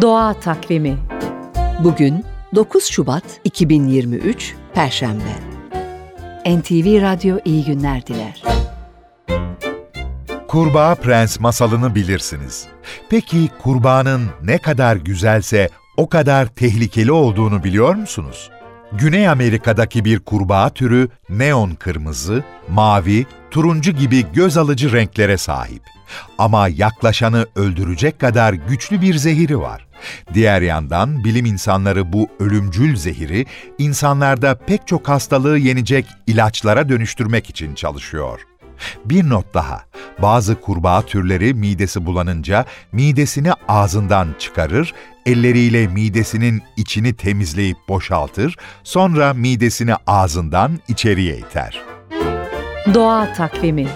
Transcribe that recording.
Doğa Takvimi Bugün 9 Şubat 2023 Perşembe. NTV Radyo iyi günler diler. Kurbağa Prens masalını bilirsiniz. Peki kurbağanın ne kadar güzelse o kadar tehlikeli olduğunu biliyor musunuz? Güney Amerika'daki bir kurbağa türü neon kırmızı, mavi, turuncu gibi göz alıcı renklere sahip. Ama yaklaşanı öldürecek kadar güçlü bir zehiri var. Diğer yandan bilim insanları bu ölümcül zehiri insanlarda pek çok hastalığı yenecek ilaçlara dönüştürmek için çalışıyor. Bir not daha. Bazı kurbağa türleri midesi bulanınca midesini ağzından çıkarır, elleriyle midesinin içini temizleyip boşaltır, sonra midesini ağzından içeriye iter. Doğa Takvimi